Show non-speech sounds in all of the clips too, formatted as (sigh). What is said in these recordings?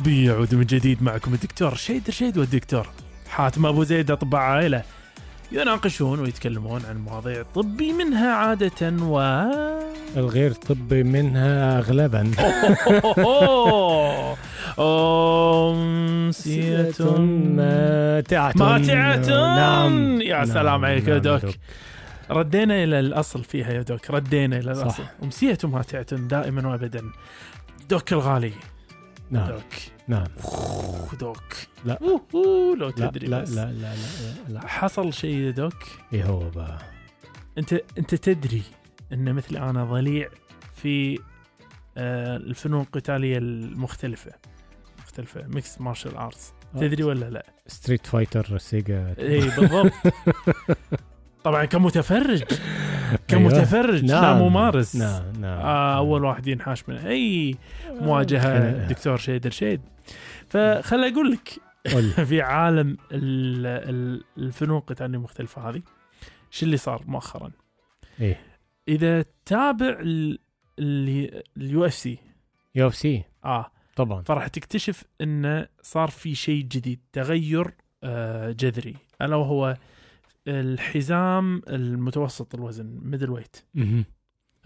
طبي يعود من جديد معكم الدكتور شيد رشيد والدكتور حاتم أبو زيد أطباء عائلة. يناقشون ويتكلمون عن مواضيع طبي منها عادة و الغير طبي منها اغلبا. (laughs) أمسية ماتعة. ماتعة. نعم. يا نعم، سلام عليك يا نعم دوك. ردينا إلى الأصل فيها يا دوك. ردينا إلى. الأصل. أمسية ماتعة دائما وابدا. دوك الغالي. نعم. دوك. نعم. أوه، دوك. لا. أوه، أوه، لو لا تدري لا بس. لا لا لا لا حصل شيء يا دوك؟ إيه هو بقى أنت أنت تدري أن مثل أنا ضليع في آه، الفنون القتالية المختلفة. مختلفة. ميكس مارشال ارتس تدري ولا لا؟ ستريت فايتر سيجا اي بالضبط. (laughs) طبعا كمتفرج. (laughs) كمتفرج لا نعم. ممارس. نعم نعم. آه أول واحد ينحاش من أي مواجهة كان- دكتور شيدر شيد فخل أقول لك. (laughs) في عالم ال- ال- الفنون القتاليه المختلفه هذه شو اللي صار مؤخرا؟ إيه. إذا تابع ال UFC. UFC. آه. طبعا. فراح تكتشف إنه صار في شيء جديد تغير آه جذري. ألا وهو الحزام المتوسط الوزن middleweight.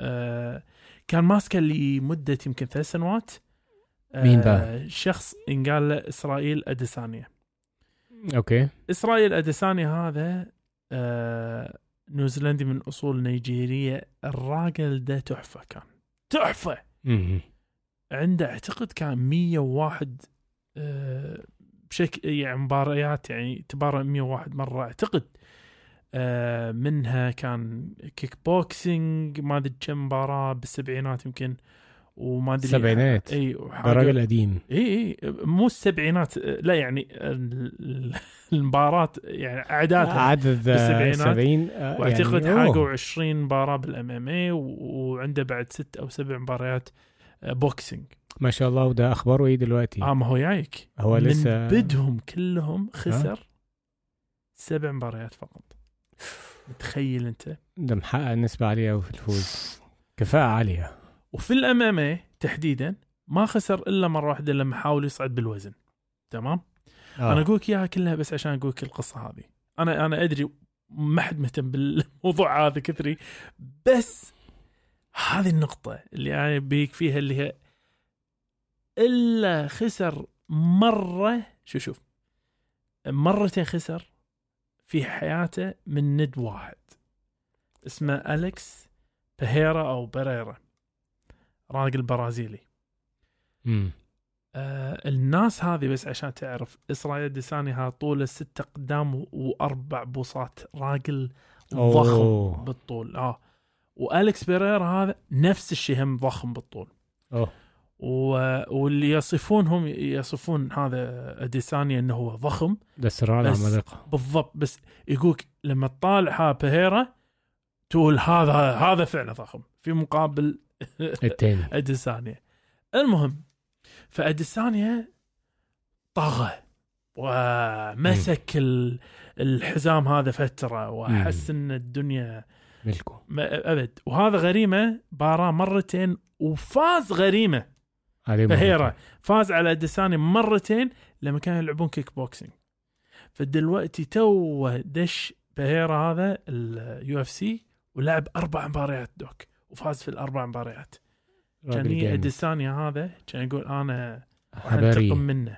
آه كان ماسكه لمده يمكن ثلاث سنوات. آه مين بقى؟ شخص ينقال له إسرائيل أديسانيا. okay. إسرائيل أديسانيا هذا آه نيوزيلندي من أصول نيجيرية. الراجل ده تحفة كان. تحفة. عنده أعتقد كان 101 آه، بشكل يعني مباريات يعني تبارى 101 مرة. أعتقد منها كان كيك بوكسينج ما أدري كم مباراة بالسبعينات يمكن وما أدري السبعينات. إي ده وحاجة- راجل قديم إي إي مو السبعينات آه، لا يعني ال- ال- المباراه يعني أعدادها عدد بالسبعينات. 70 واعتقد يعني أوه. حاجة 20 مباراة بال MMA وعنده بعد ست أو سبع مباريات آه، boxing ما شاء الله وده اخباره إيه دلوقتي؟ آه ما هو جايك هو من لسه بدهم كلهم خسر سبع مباريات فقط. متخيل أنت؟ ده محقق نسبة عالية أوي في الفوز. كفاءة عالية. وفي ال MMA تحديدا ما خسر إلا مرة واحدة لما حاول يصعد بالوزن. تمام؟ آه. أنا أقول لك إياها كلها بس عشان أقول لك القصة هذه. أنا أنا أدري ما حد مهتم بالموضوع (laughs) هذا كثري بس هذه النقطة اللي أنا بيك فيها اللي هي إلا خسر مرة شو شوف مرتين خسر في حياته من ند واحد. اسمه أليكس بهيرا أو بريرا راجل برازيلي. مم. آه الناس هذه بس عشان تعرف إسرائيل ديساني طوله ستة قدام و- وأربع بوصات. راجل ضخم أوه. بالطول. آه. والكس بيريرا هذا نفس الشيء هم ضخم بالطول. أوه. واللي يصفونهم يصفون هذا اديساني إنه هو ضخم. بس- بالضبط بس يقولك لما تطالع بهيرا تقول هذا هذا فعلا ضخم في مقابل (laughs) التاني. أديسانيا. المهم فأديسانيا طغى ومسك ال- الحزام هذا فترة واحس إن الدنيا ملكه. أبد. وهذا غريمة باراه مرتين وفاز غريمة. مرتين. فاز على اديسانيا مرتين لما كانوا يلعبون كيك بوكسينج. فدلوقتي تو دش بهيرا هذا اليو اف سي ولعب أربع مباريات دوك وفاز في الأربع مباريات. كان. أديسانيا هذا كان يقول أنا أنتقم منه.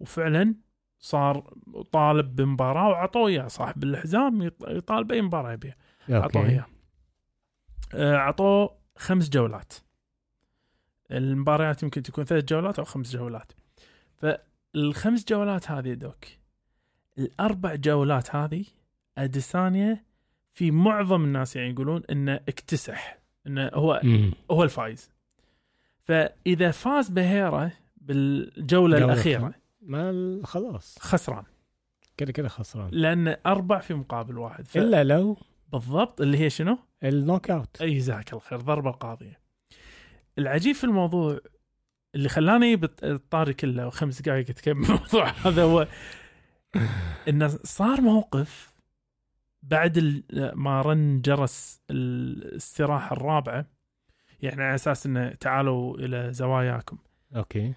وفعلا صار طالب بمباراة وعطوه إياه صاحب الحزام يط- يطالب أي مباراة يبيها عطوه إياه. آه، عطوه خمس جولات. المباريات يمكن تكون ثلاث جولات أو خمس جولات. فالخمس جولات هذه دوك الأربع جولات هذه أديسانيا في معظم الناس يعني يقولون إنه اكتسح إنه هو مم. هو الفايز. فإذا فاز بهيرا بالجولة الأخيرة ما خلاص. خسران. كده كده خسران. لأن أربع في مقابل واحد. ف... إلا لو بالضبط اللي هي شنو؟ النوك أوت. إي جزاك الخير ضربة قاضية. العجيب في الموضوع اللي خلاني بت- الطاري كله وخمس دقائق أتكلم الموضوع (laughs) هذا هو إنه صار موقف بعد ما رن جرس الاستراحة الرابعة يعني على أساس إنه تعالوا إلى زواياكم. Okay.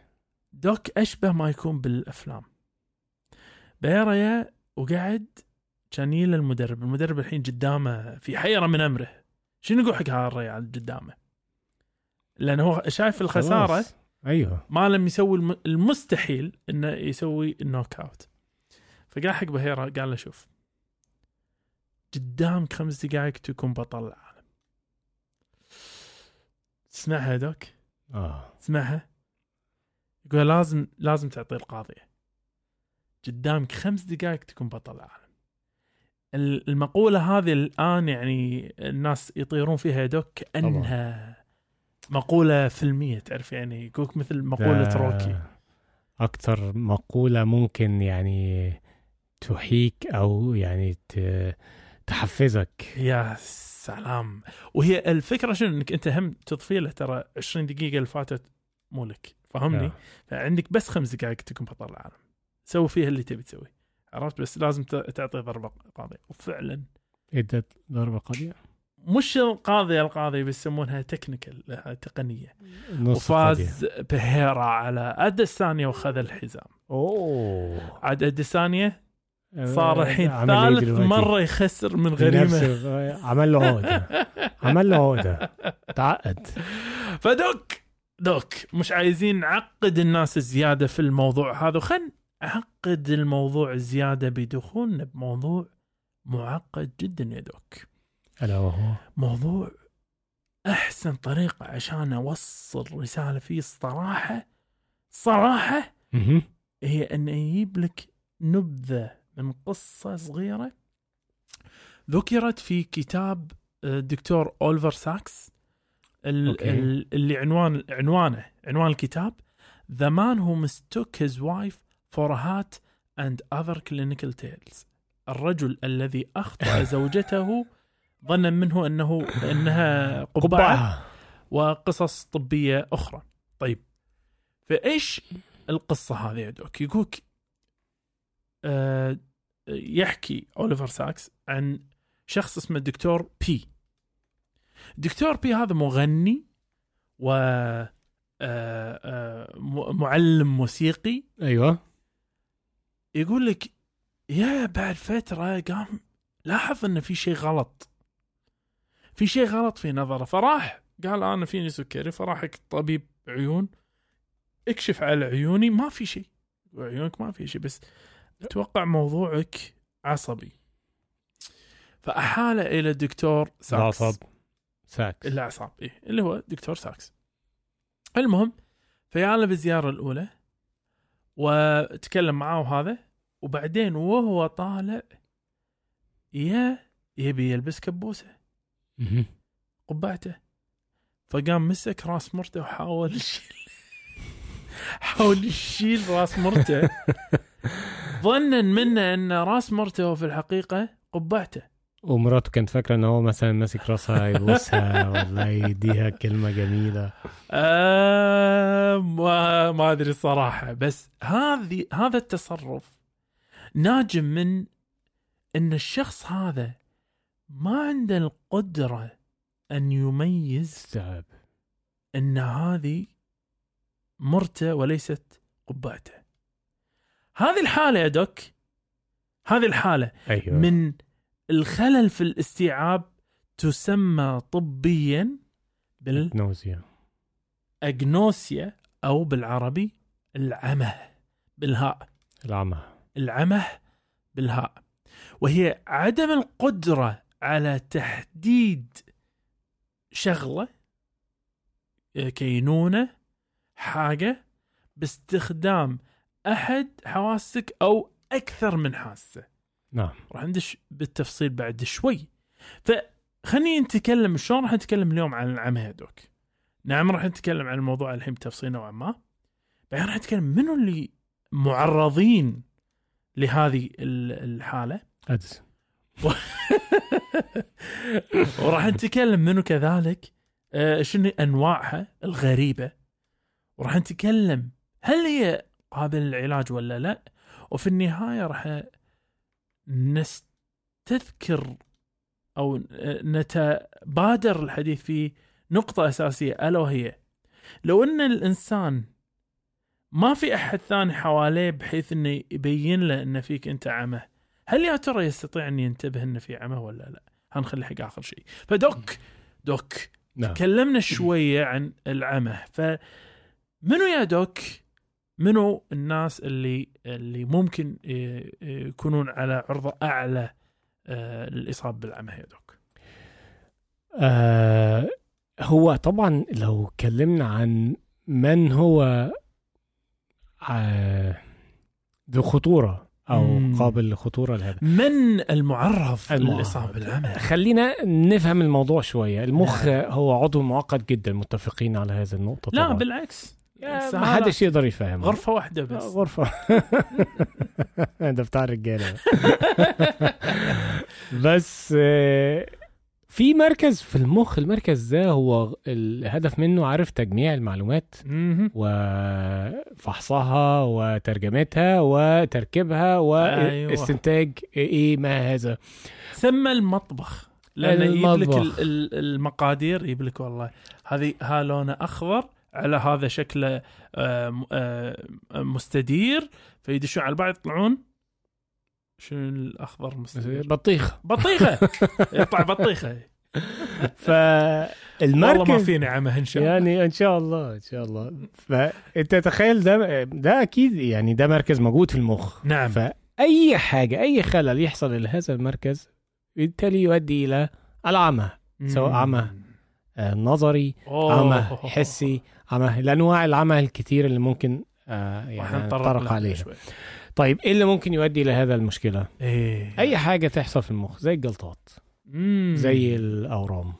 Doc أشبه ما يكون بالأفلام. بيريا وقعد كان المدرب المدرب الحين قدامه في حيرة من أمره. شنو يقول حق هذا قدامه؟ لأنه هو شايف الخسارة خلاص. أيوه. ما لم يسوي الم- المستحيل إنه يسوي ال knock out فقال حق بهيرة قال له شوف. قدامك خمس دقائق تكون بطل العالم. اسمعها يا دوك؟ آه. اسمعها يقول لازم لازم تعطي القاضية قدامك خمس دقائق تكون بطل العالم. ال- المقولة هذه الآن يعني الناس يطيرون فيها يا دوك كأنها مقولة فيلمية تعرف يعني يقولك مثل مقولة ده روكي. أكتر مقولة ممكن يعني تحيك أو يعني تحفزك. يا سلام. وهي الفكرة شنو؟ إنك أنت هم تضفي له ترى 20 دقيقة اللي فاتت مو لك فاهمني؟ آه. فعندك بس خمس دقائق تكون بطل العالم. سوي فيها اللي تبي تسويه عرفت؟ بس لازم تعطي ضربة قاضيه وفعلا إدت ضربة قاضية. مش القاضيه القاضيه بيسمونها تكنيكال قاضية وفاز بهيرا على اديسانيا وخذ الحزام. أوه. عاد اديسانيا صار الحين ثالث؟ مرة يخسر من غريمة. نفسه- عمل له عقدة عمل له عقدة تعقد. فدوك دوك مش عايزين نعقد الناس زيادة في الموضوع هذا. خل نعقد الموضوع زيادة بدخولنا بموضوع معقد جدا يا دوك. ألا وهو موضوع أحسن طريقه عشان أوصل رسالة فيه الصراحه صراحة مهم. هي أن يجيب لك نبذة من قصة صغيرة ذكرت في كتاب آه، الدكتور اوليفر ساكس ال- okay. ال- اللي عنوان عنوانه عنوان الكتاب The man who mistook his wife for a hat and other clinical tales الرجل الذي أخطأ (laughs) زوجته ظنا منه أنه أنها قبعة قبعة. وقصص طبية أخرى. طيب فإيش القصة هذه يا doc؟ يقولك آه يحكي أوليفر ساكس عن شخص اسمه الدكتور P. دكتور P هذا مغني و آه، آه، معلم موسيقي. أيوه. يقول لك يا بعد فترة قام لاحظ إن في شيء غلط. في شيء غلط في نظره. فراح قال أنا فيني سكري فراح طبيب عيون اكشف على عيوني ما في شيء. عيونك ما في شيء بس أتوقع موضوعك عصبي. فأحاله إلى الدكتور ساكس. العصب ساكس. الاعصاب إيه اللي هو دكتور ساكس. المهم فياله بالزيارة الأولى وتكلم معاه وهذا وبعدين وهو طالع يا يبي يلبس كبوسة. قبعته. فقام مسك راس مرته وحاول يشيل حاول يشيل راس مرته. (laughs) ظنا منه أن راس مرته في الحقيقة قبعته. ومراته كانت فاكرة إن هو مثلا ماسك راسها يبوسها ولا يديها كلمة جميلة. آه ما, ما أدري الصراحه بس هذه هذا التصرف ناجم من إن الشخص هذا ما عنده القدرة أن يميز استوعب أن هذه مرته وليست قبعته. هذه الحالة يا دوك هذه الحالة أيوه. من الخلل في الاستيعاب تسمى طبيا بال نوزيا أجنوسيا أو بالعربي العمى بالهاء. العمى العمى بالهاء. وهي عدم القدرة على تحديد شغلة كينونة حاجة باستخدام أحد حواسك أو أكثر من حاسة. نعم. راح ندش بالتفصيل بعد شوي. فخليني نتكلم شلون راح نتكلم اليوم عن العمى يا دوك نعم راح نتكلم عن الموضوع الحين بتفصيل نوعا ما. بعدين راح نتكلم منو اللي معرضين لهذه ال- الحالة؟ أدس وراح نتكلم منو كذلك؟ آه، شنو أنواعها الغريبة؟ وراح نتكلم هل هي قابلة للعلاج ولا لا؟ وفي النهاية راح نستذكر أو نتبادر الحديث في نقطة أساسية ألا وهي لو أن الإنسان ما في أحد ثاني حواليه بحيث إنه يبين له إن فيك أنت عمى هل يا ترى يستطيع أن ينتبه إنه في عمى ولا لا؟ هنخلي حق آخر شيء. فدوك دوك نعم. تكلمنا شوية عن العمى فمنو يا دوك؟ منو الناس اللي اللي ممكن ي- يكونون على عرضه أعلى آه، للإصابة بالعمى يا دوك؟ آه هو طبعا لو اتكلمنا عن من هو آه ذو أو مم. قابل لخطورة لهذا. من المعرض. للاصابه بالعمى خلينا نفهم الموضوع شوية. المخ هو عضو معقد جدا متفقين على هذه النقطة لا طبعا. بالعكس. ما حدش يقدر يفهم غرفة واحدة بس. غرفة. (laughs) ده بتاع الرجالة. (laughs) بس آه، في مركز في المخ المركز ده هو الهدف منه عارف تجميع المعلومات. وفحصها وترجمتها وتركيبها أيوة. واستنتاج إيه ما هذا ثم المطبخ لأنه يجيب لك المقادير يجيب لك والله هذه ها لونه أخضر على هذا شكله آه، آه، مستدير فيدشون على بعض يطلعون شنو الأخضر مستدير بطيخ (laughs) بطيخة يطلع بطيخة (laughs) والله ما فالمركز فيني عمى إن شاء الله يعني إن شاء الله إن شاء الله فانت تخيل ده ده أكيد يعني ده مركز موجود في المخ نعم فأي حاجة أي خلل يحصل لهذا المركز بالتالي يؤدي إلى العمى سواء. عمى. آه، نظري. عمى حسي عمى الأنواع العمى الكتير اللي ممكن آه يعني لها عليها شوي. طيب إيه اللي ممكن يؤدي إلى هذا المشكلة إيه أي حاجة تحصل في المخ زي الجلطات مم. زي الأورام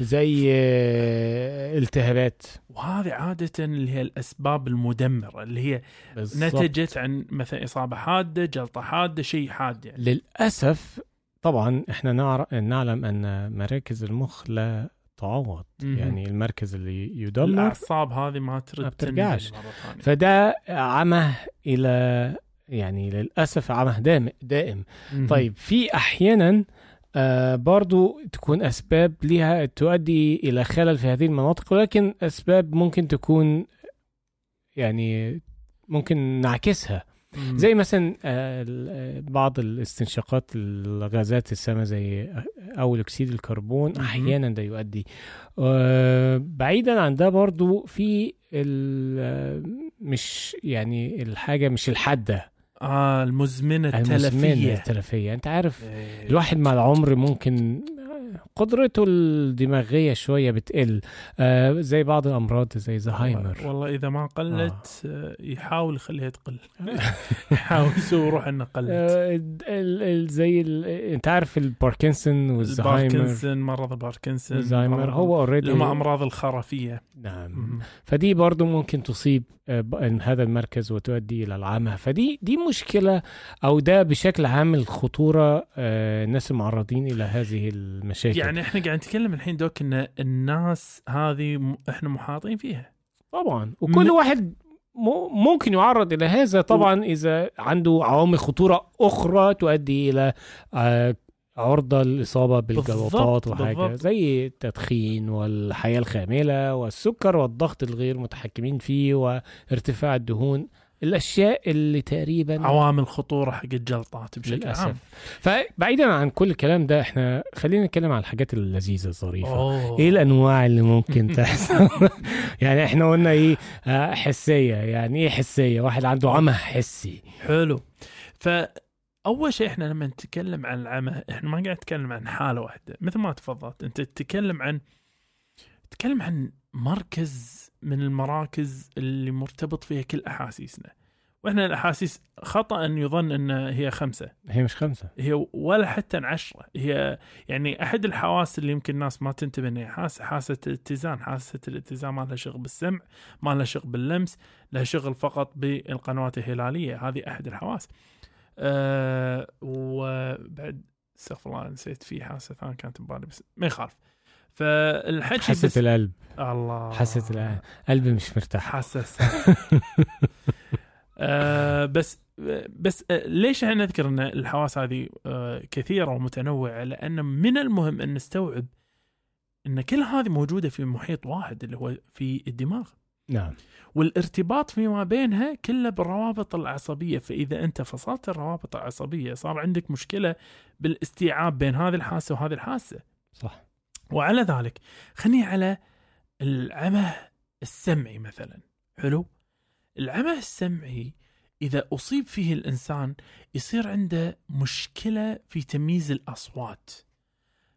زي آه، التهابات وهذه عادة اللي هي الأسباب المدمرة اللي هي بالظبط. نتجت عن مثلا إصابة حادة جلطة حادة شيء حاد يعني للأسف طبعا إحنا نعلم أن مراكز المخ لا تعوض مهم. يعني المركز اللي يدمر الأعصاب هذه ما ترد ما بترجعش. فده عمى إلى يعني للأسف عمى دائم. طيب في أحيانا آه برضو تكون أسباب لها تؤدي إلى خلل في هذه المناطق ولكن أسباب ممكن تكون يعني ممكن نعكسها مم. زي مثلا آه، آه، بعض الاستنشاقات الغازات السامة زي أول أكسيد الكربون مهم. أحيانا ده يؤدي آه، بعيدا عن ده برضو في آه، مش يعني الحاجة مش الحادة آه المزمنة المزمنة التلفية التلفية أنت عارف إيه. الواحد مع العمر ممكن قدرته الدماغية شوية بتقل. آه زي بعض الأمراض زي زهايمر. والله إذا ما قلت آه. يحاول يخليها تقل. (laughs) يحاول يسوي روح إنه قلت. آه، ال- ال- زي ال- أنت عارف الباركنسون والزهايمر؟ الباركنسون مرض الباركنسون الزهايمر. هو already هم أمراض الخرفيه نعم. فدي برضو ممكن تصيب آه، هذا المركز وتؤدي إلى العمى. فدي دي مشكلة أو ده بشكل عام الخطورة آه، الناس المعرضين إلى هذه المشاكل. يعني إحنا قاعد نتكلم الحين دوك إن الناس هذه إحنا محاطين فيها. طبعا. وكل م- واحد ممكن يعرض إلى هذا. طبعا إذا عنده عوامل خطورة أخرى تؤدي إلى آه، عرضة الإصابة بالجلطات وحاجة بالضبط. زي التدخين والحياة الخاملة والسكر والضغط الغير متحكمين فيه وارتفاع الدهون. الأشياء اللي تقريبا عوامل خطورة حق الجلطات بشكل للأسف. عام فبعيدا عن كل الكلام ده إحنا خلينا نتكلم عن الحاجات اللذيذة الظريفة. أوه. إيه الأنواع اللي ممكن (laughs) تحصل؟ يعني إحنا قلنا إيه آه، حسية. يعني إيه حسية؟ واحد عنده عمى حسي. حلو. فأول شيء إحنا لما نتكلم عن العمى إحنا ما قاعد نتكلم عن حالة واحدة. مثل ما تفضلت أنت تتكلم عن تتكلم عن مركز من المراكز اللي مرتبط فيها كل أحاسيسنا. وإحنا الأحاسيس خطأ أن يظن أن هي خمسة. هي مش خمسة. هي ولا حتى عشرة. هي يعني أحد الحواس اللي يمكن الناس ما تنتبه إنها حاسة حاسة الاتزان حاسة الاتزان ما لها شغل بالسمع ما لها شغل باللمس لها شغل فقط بالقنوات الهلالية. هذه أحد الحواس. أه وبعد استغفر الله نسيت في حاسة ثانية كانت ببالي بس ما يخالف. فالحكي حاسه بس القلب. الله. حاسه القلب. قلبي مش مرتاح. حساس (laughs) آه بس بس آه ليش إحنا نذكر إن الحواس هذه آه كثيرة ومتنوعة؟ لأن من المهم أن نستوعب إن كل هذه موجودة في محيط واحد اللي هو في الدماغ. نعم. والارتباط فيما بينها كله بالروابط العصبية. فإذا أنت فصلت الروابط العصبية صار عندك مشكلة بالاستيعاب بين هذه الحاسة وهذه الحاسة. صح. وعلى ذلك خليني على العمى السمعي مثلا. حلو؟ العمى السمعي إذا أصيب فيه الإنسان يصير عنده مشكلة في تمييز الأصوات.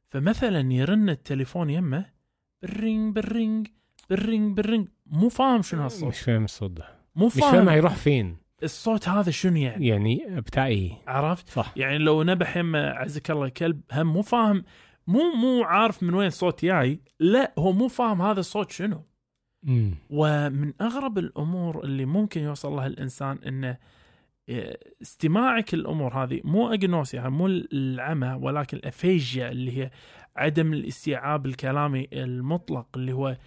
فمثلا يرن التليفون يمه بالرينج بالرينج بالرينج بالرينج مو فاهم شنو هالصوت. مش فاهم الصوت ده. مو مش فاهم فاهم. هيروح فين. الصوت هذا شنو يعني؟ يعني بتاع إيه عرفت؟ صح. يعني لو نبح يمه عزك الله كلب هم مو فاهم مو مو عارف من وين الصوت جاي لا هو مو فاهم هذا الصوت شنو. مم. ومن أغرب الأمور اللي ممكن يوصل لها الإنسان إنه إيه، استماعك الأمور هذه مو اجنوسيا مو العمى ولكن الأفيجيا اللي هي عدم الاستيعاب الكلامي المطلق اللي هو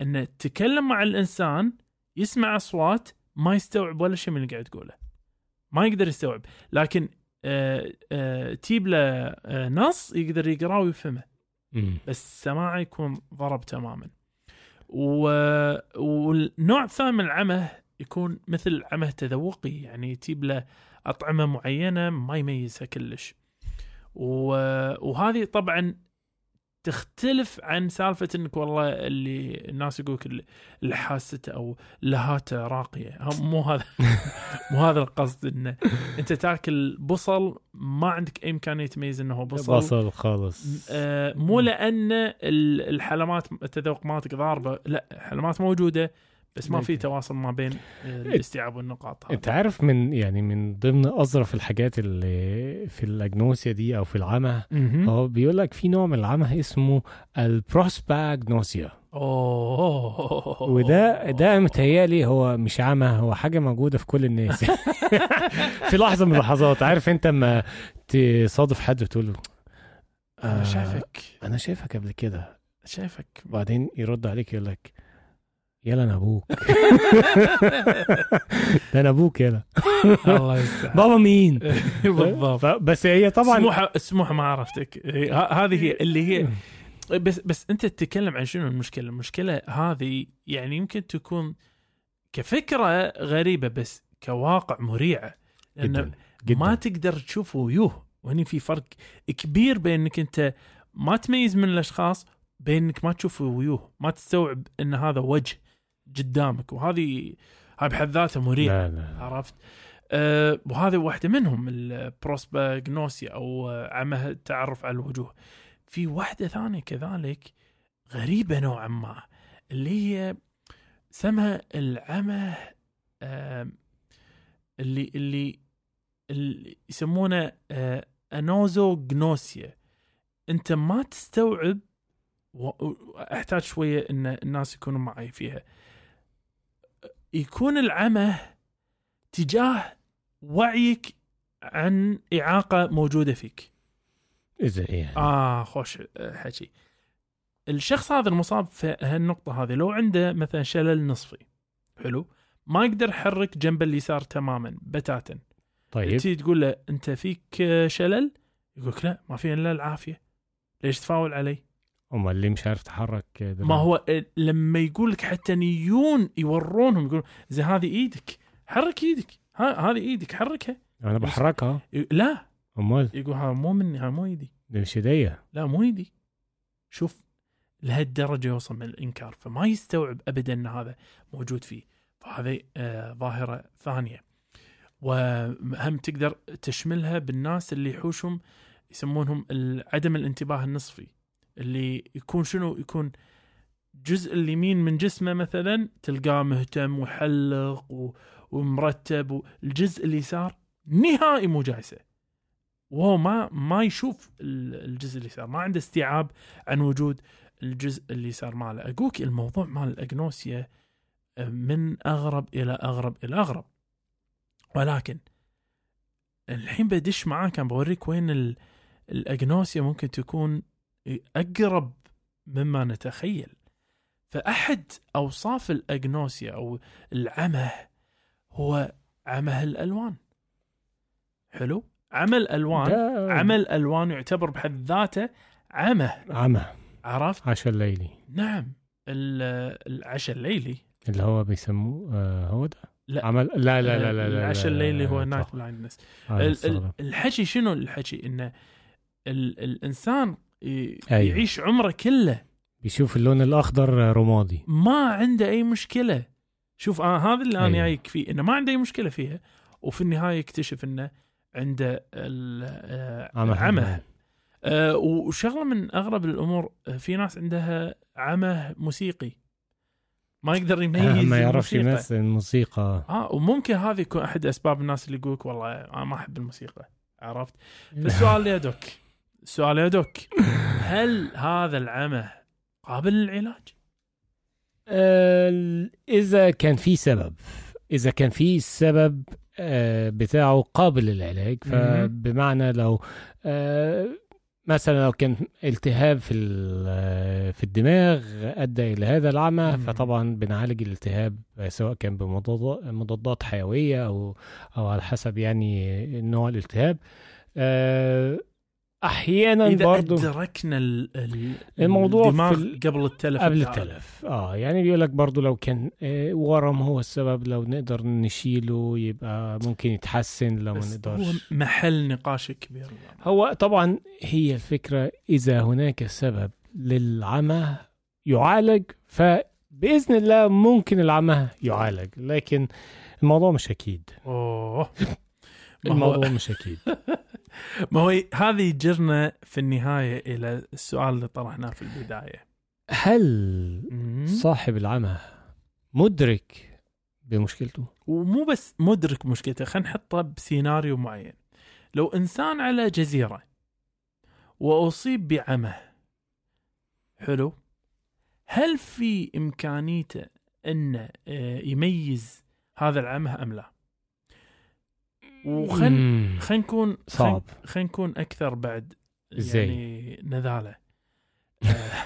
إنه تتكلم مع الإنسان يسمع أصوات ما يستوعب ولا شيء من اللي قاعد تقوله. ما يقدر يستوعب. لكن آه آه تجيب له آه نص يقدر يقرأه ويفهمه. بس سماعه يكون ضرب تماما. و... والنوع الثاني من العمى يكون مثل عمى تذوقي يعني تجيب له أطعمة معينة ما يميزها كلش. و... وهذه طبعا تختلف عن سالفة إنك والله اللي الناس يقولك اللي- حاسته أو لهاتة راقية. هم- (laughs) مو هذا مو هذا القصد. إنه أنت تاكل بصل ما عندك أي إمكانية تميز إنه هو بصل. بصل خالص. آه، مو لأن ال- الحلمات التذوق مالتك ضاربة. لا الحلمات موجودة بس ما في. تواصل ما بين آه، الاستيعاب والنقاط انت عارف من يعني من ضمن أظرف الحاجات اللي في الأجنوسيا دي أو في العمى. هو بيقول لك في نوع من العمى اسمه البروسباجنوسيا أوه. وده ده متهيألي هو مش عمى هو حاجة موجودة في كل الناس. (laughs) في لحظة من اللحظات عارف انت لما تصادف حد وتقول له أنا آه، شايفك. أنا شايفك قبل كده. شايفك. وبعدين يرد عليك يقول لك يلا أنا أبوك. (laughs) ده أنا أبوك يلا. الله يستر بابا مين؟ (laughs) بالضبط. بس هي طبعا سموحه سموحه ما عرفتك. هذه هي اللي هي (laughs) بس بس أنت تتكلم عن شنو المشكلة؟ المشكلة هذه يعني يمكن تكون كفكرة غريبة بس كواقع مريعه لأن جدا جدا. ما تقدر تشوف ويوه وهني في فرق كبير بين انك أنت ما تميز من الأشخاص بين انك ما تشوف ويوه ما تستوعب إن هذا وجه. قدامك وهذه هاي بحد ذاتها مريعه لا لا عرفت؟ أه وهذه واحدة منهم البروسباجنوسيا أو عمى التعرف على الوجوه. في واحدة ثانية كذلك غريبة نوعا ما اللي هي سمها العمى آه اللي اللي اللي يسمونه آه انوزوجنوسيا أنت ما تستوعب و- و- أحتاج شوية إن الناس يكونوا معي فيها. يكون العمى تجاه وعيك عن إعاقة موجودة فيك. إزاي يعني. آه خوش آه، حكي. الشخص هذا المصاب في هالنقطة هذه لو عنده مثلا شلل نصفي حلو ما يقدر يحرك جنب اليسار تماما بتاتا. طيب. تيجي تقول له أنت فيك آه، شلل؟ يقول لك لا ما في إلا العافية. ليش تفاول علي؟ امال اللي مش عارف تحرك دراعه؟ ما هو آه، لما يقول لك حتى يجون يورونهم يقولون زين هذه إيدك حرك إيدك ها هذه إيدك حركها. أنا بحركها. لا. أمال. يقول ها مو مني ها مو إيدي. دي مش إيديا. لا مو يدي شوف لهالدرجة يوصل من الإنكار فما يستوعب ابدا إن هذا موجود فيه. فهذه آه ظاهرة ثانية. وهم تقدر تشملها بالناس اللي يحوشهم يسمونهم عدم الانتباه النصفي. اللي يكون شنو؟ يكون جزء اليمين من جسمه مثلا تلقاه مهتم وحلق و- ومرتب والجزء اليسار نهائي مو جايسه وهو ما ما يشوف ال- الجزء اليسار ما عنده استيعاب عن وجود الجزء اليسار ماله. أقولك الموضوع مال الاجنوسيا آه، من أغرب إلى أغرب إلى أغرب. ولكن الحين بدش معاك بوريك وين ال- الاجنوسيا ممكن تكون أقرب مما نتخيل. فأحد أوصاف الأجنوسيا أو العمى هو عمى الألوان. حلو؟ عمى الالوان ده عمى الالوان يعتبر بحد ذاته عمى عمى عرفت؟ عشاء الليلي. نعم. ال- العشاء الليلي. اللي هو بيسموه آه هو ده؟ لا. عمل لا لا لا لا, لا العشاء الليلي هو night. blindness. الحكي شنو الحكي إنه ال- الإنسان أيوة. يعيش عمره كله. بيشوف اللون الأخضر رمادي. ما عنده أي مشكلة. شوف آه هذا اللي أنا أيوة. جايك فيه إنه ما عنده أي مشكلة فيها وفي النهاية يكتشف إنه عنده ال- آه، عمى عمى آه، وشغلة من أغرب الأمور آه، في ناس عندها عمى موسيقي. ما يقدر (laughs) يميز ما يعرفش. يمثل الموسيقى. آه وممكن هذه يكون أحد أسباب الناس اللي يقولك والله أنا ما أحب الموسيقى. عرفت؟ (laughs) فالسؤال يا دوك. السؤال يا دوك هل هذا العمى قابل للعلاج؟ آه، إذا كان في سبب إذا كان في سبب آه، بتاعه قابل للعلاج. فبمعنى لو آه، مثلا لو كان التهاب في آه، في الدماغ أدى إلى هذا العمى. فطبعا بنعالج الالتهاب سواء كان بمضادات مضادات حيوية أو أو على حسب يعني نوع الالتهاب آه، أحيانا إذا برضو أدركنا ال- ال- الموضوع في الدماغ ال- قبل التلف قبل. التلف. آه يعني بيقول لك برضو لو كان آه ورم هو السبب لو نقدر نشيله يبقى ممكن يتحسن لو ما بس هو نقدرش. محل نقاش كبير. هو طبعا هي الفكرة إذا هناك سبب للعمى يعالج فبإذن الله ممكن العمى يعالج لكن الموضوع مش أكيد. أوه. الموضوع مش أكيد (laughs) ما هو هذه يجرنا في النهاية إلى السؤال اللي طرحناه في البداية هل. صاحب العمى مدرك بمشكلته؟ ومو بس مدرك مشكلته خلينا نحطه بسيناريو معين لو إنسان على جزيرة وأصيب بعمى حلو هل في إمكانيته إنه آه، يميز هذا العمى أم لا؟ وخل. خلينا نكون صعب. خلينا نكون أكثر بعد؟ يعني نذاله آه،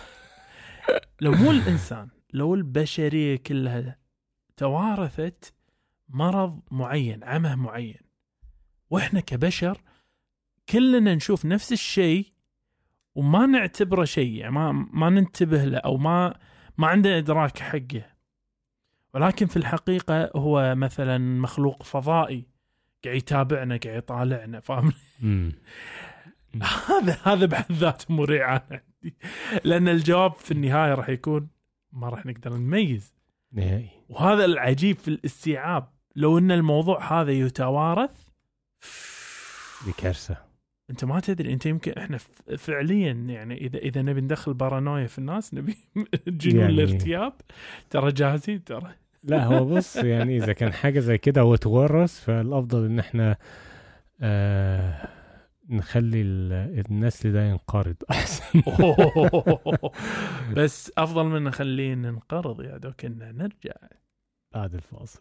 (laughs) لو مو الإنسان لو البشرية كلها توارثت مرض معين عمى معين وإحنا كبشر كلنا نشوف نفس الشيء وما نعتبره شيء يعني ما ما ننتبه له أو ما ما عندنا إدراك حقه ولكن في الحقيقة هو مثلا مخلوق فضائي قاعد يتابعنا قاعد يطالعنا فاهم. (laughs) هذا هذا بحد ذاته مريع عندي. لأن الجواب في النهاية راح يكون ما راح نقدر نميز. نهائي. وهذا العجيب في الاستيعاب. لو إن الموضوع هذا يتوارث دي كارثة أنت ما تدري أنت يمكن إحنا فعليا يعني إذا إذا نبي ندخل بارانويا في الناس نبي (laughs) جنون يعني- الارتياب. ترى جاهزين ترى. لا هو بص يعني إذا كان حاجة زي كده وتورث فالأفضل إن إحنا آه نخلي ال- النسل ده ينقرض. (laughs) أحسن. بس أفضل من نخليه ننقرض يا doc ان نرجع. بعد الفاصل.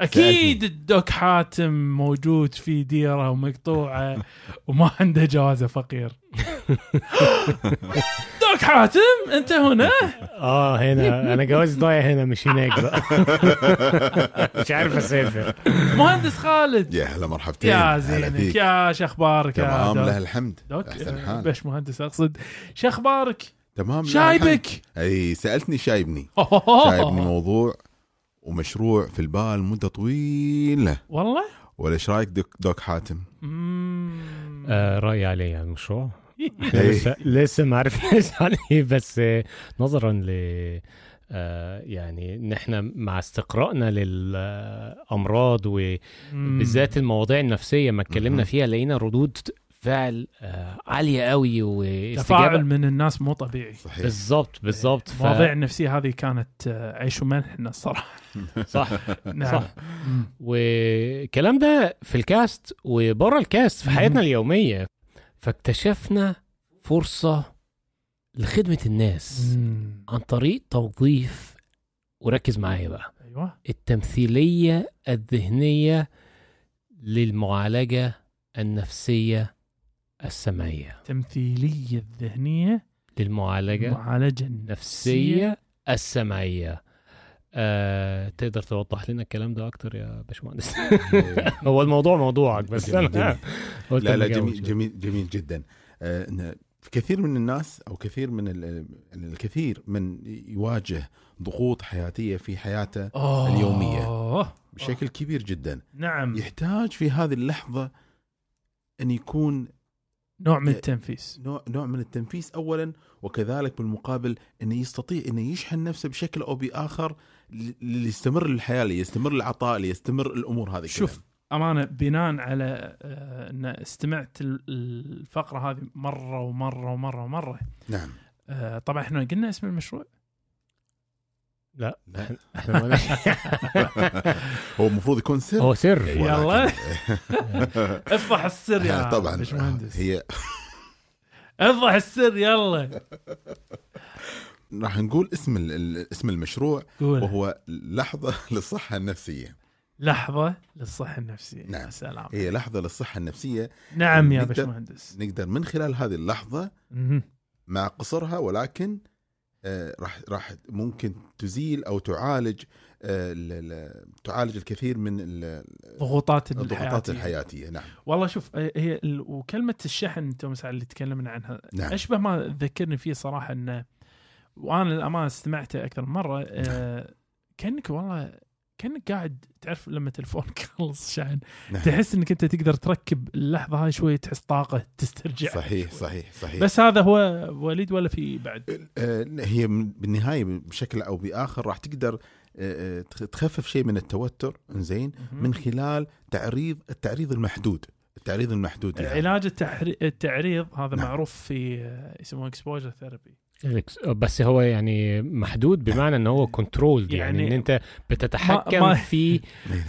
أكيد الدوك حاتم موجود في ديرة ومقطوعة وما عنده جوازة فقير. (laughs) دوك حاتم أنت هنا؟ آه هنا. أنا جوازي ضايع هنا مش هناك بقى (laughs) مش عارف أسافر. مهندس خالد. يا هلا مرحبتين. يا زينك. يا شخبارك يا تمام له الحمد. دوك أحسن آه، حال. باش مهندس أقصد. شخبارك تمام. شايبك؟ أي سألتني شايبني. شايبني موضوع. ومشروع في البال مدة طويلة والله ولا إيش رأيك دوك, دوك حاتم. آه رأيي عليه على المشروع إحنا إيه. لسه لسه ما عرفناش عليه بس نظرا ل آه يعني ان إحنا مع استقرائنا للأمراض وبالذات المواضيع النفسية ما اتكلمنا. فيها لقينا ردود فعل آه عالية قوي تفاعل من الناس مو طبيعي. صحيح. بالظبط بالظبط ف- المواضيع النفسية هذه كانت آه، عيش وملحنا الصراحه (laughs) صح نعم. صح. والكلام ده في الكاست وبره الكاست في حياتنا اليومية. فاكتشفنا فرصة لخدمة الناس مم. عن طريق توظيف وركز معايا بقى. أيوه. التمثيلية الذهنية للمعالجة النفسية السمعية التمثيليه الذهنية للمعالجة المعالجه النفسية السمعية آه، تقدر توضح لنا الكلام ده أكتر يا باشمهندس (laughs) هو الموضوع موضوعك بس جميل، أنا جميل. لا لا أنا جميل. جميل جميل جدا آه، كثير من الناس أو كثير من ال- الكثير من يواجه ضغوط حياتية في حياته أوه. اليومية. بشكل كبير جدا نعم يحتاج في هذه اللحظة أن يكون نوع من التنفيس. نوع نوع من التنفيس اولا وكذلك بالمقابل إنه يستطيع إنه يشحن نفسه بشكل أو بآخر ليستمر الحياة ليستمر العطاء ليستمر الأمور هذه شوف كلها. أمانة بناء على آه، إن استمعت ال- الفقرة هذه مرة ومرة ومرة ومرة. نعم. آه، طبعا إحنا قلنا اسم المشروع. لا. لا إحنا ما- (laughs) هو المفروض يكون سر. هو سر. يلا. (laughs) افضح السر يا (laughs) طبعا. باشمهندس. هي افضح السر يلا. راح نقول اسم ال- ال- اسم المشروع قول. وهو لحظة للصحة النفسية. لحظة للصحة النفسية. نعم. يا سلام. هي لحظة للصحة النفسية. نعم يا باشمهندس. نقدر من خلال هذه اللحظة. مع قصرها ولكن راح راح ممكن تزيل أو تعالج آه، ال- ال- تعالج الكثير من ال- ضغوطات الضغوطات الحياة الحياتية. نعم. والله شوف آه، هي وكلمة الشحن مساء اللي تكلمنا عنها نعم. أشبه ما ذكرني فيه صراحة إنه وأنا للأمانة استمعته أكثر من مرة آه كأنك والله كانك قاعد تعرف لما تلفونك يخلص (laughs) شحن نعم. تحس إنك أنت تقدر تركب اللحظة هاي شوية تحس طاقة تسترجع صحيح (laughs) صحيح صحيح بس هذا هو وليد ولا في بعد آه، هي بالنهاية بشكل أو بآخر راح تقدر آه، آه، تخ- تخفف شيء من التوتر زين من خلال تعريض التعريض المحدود التعريض المحدود لها. علاج. التعريض هذا نعم. معروف في يسموه exposure therapy بس هو يعني محدود بمعنى إن هو control يعني, يعني إن أنت بتتحكم ما- في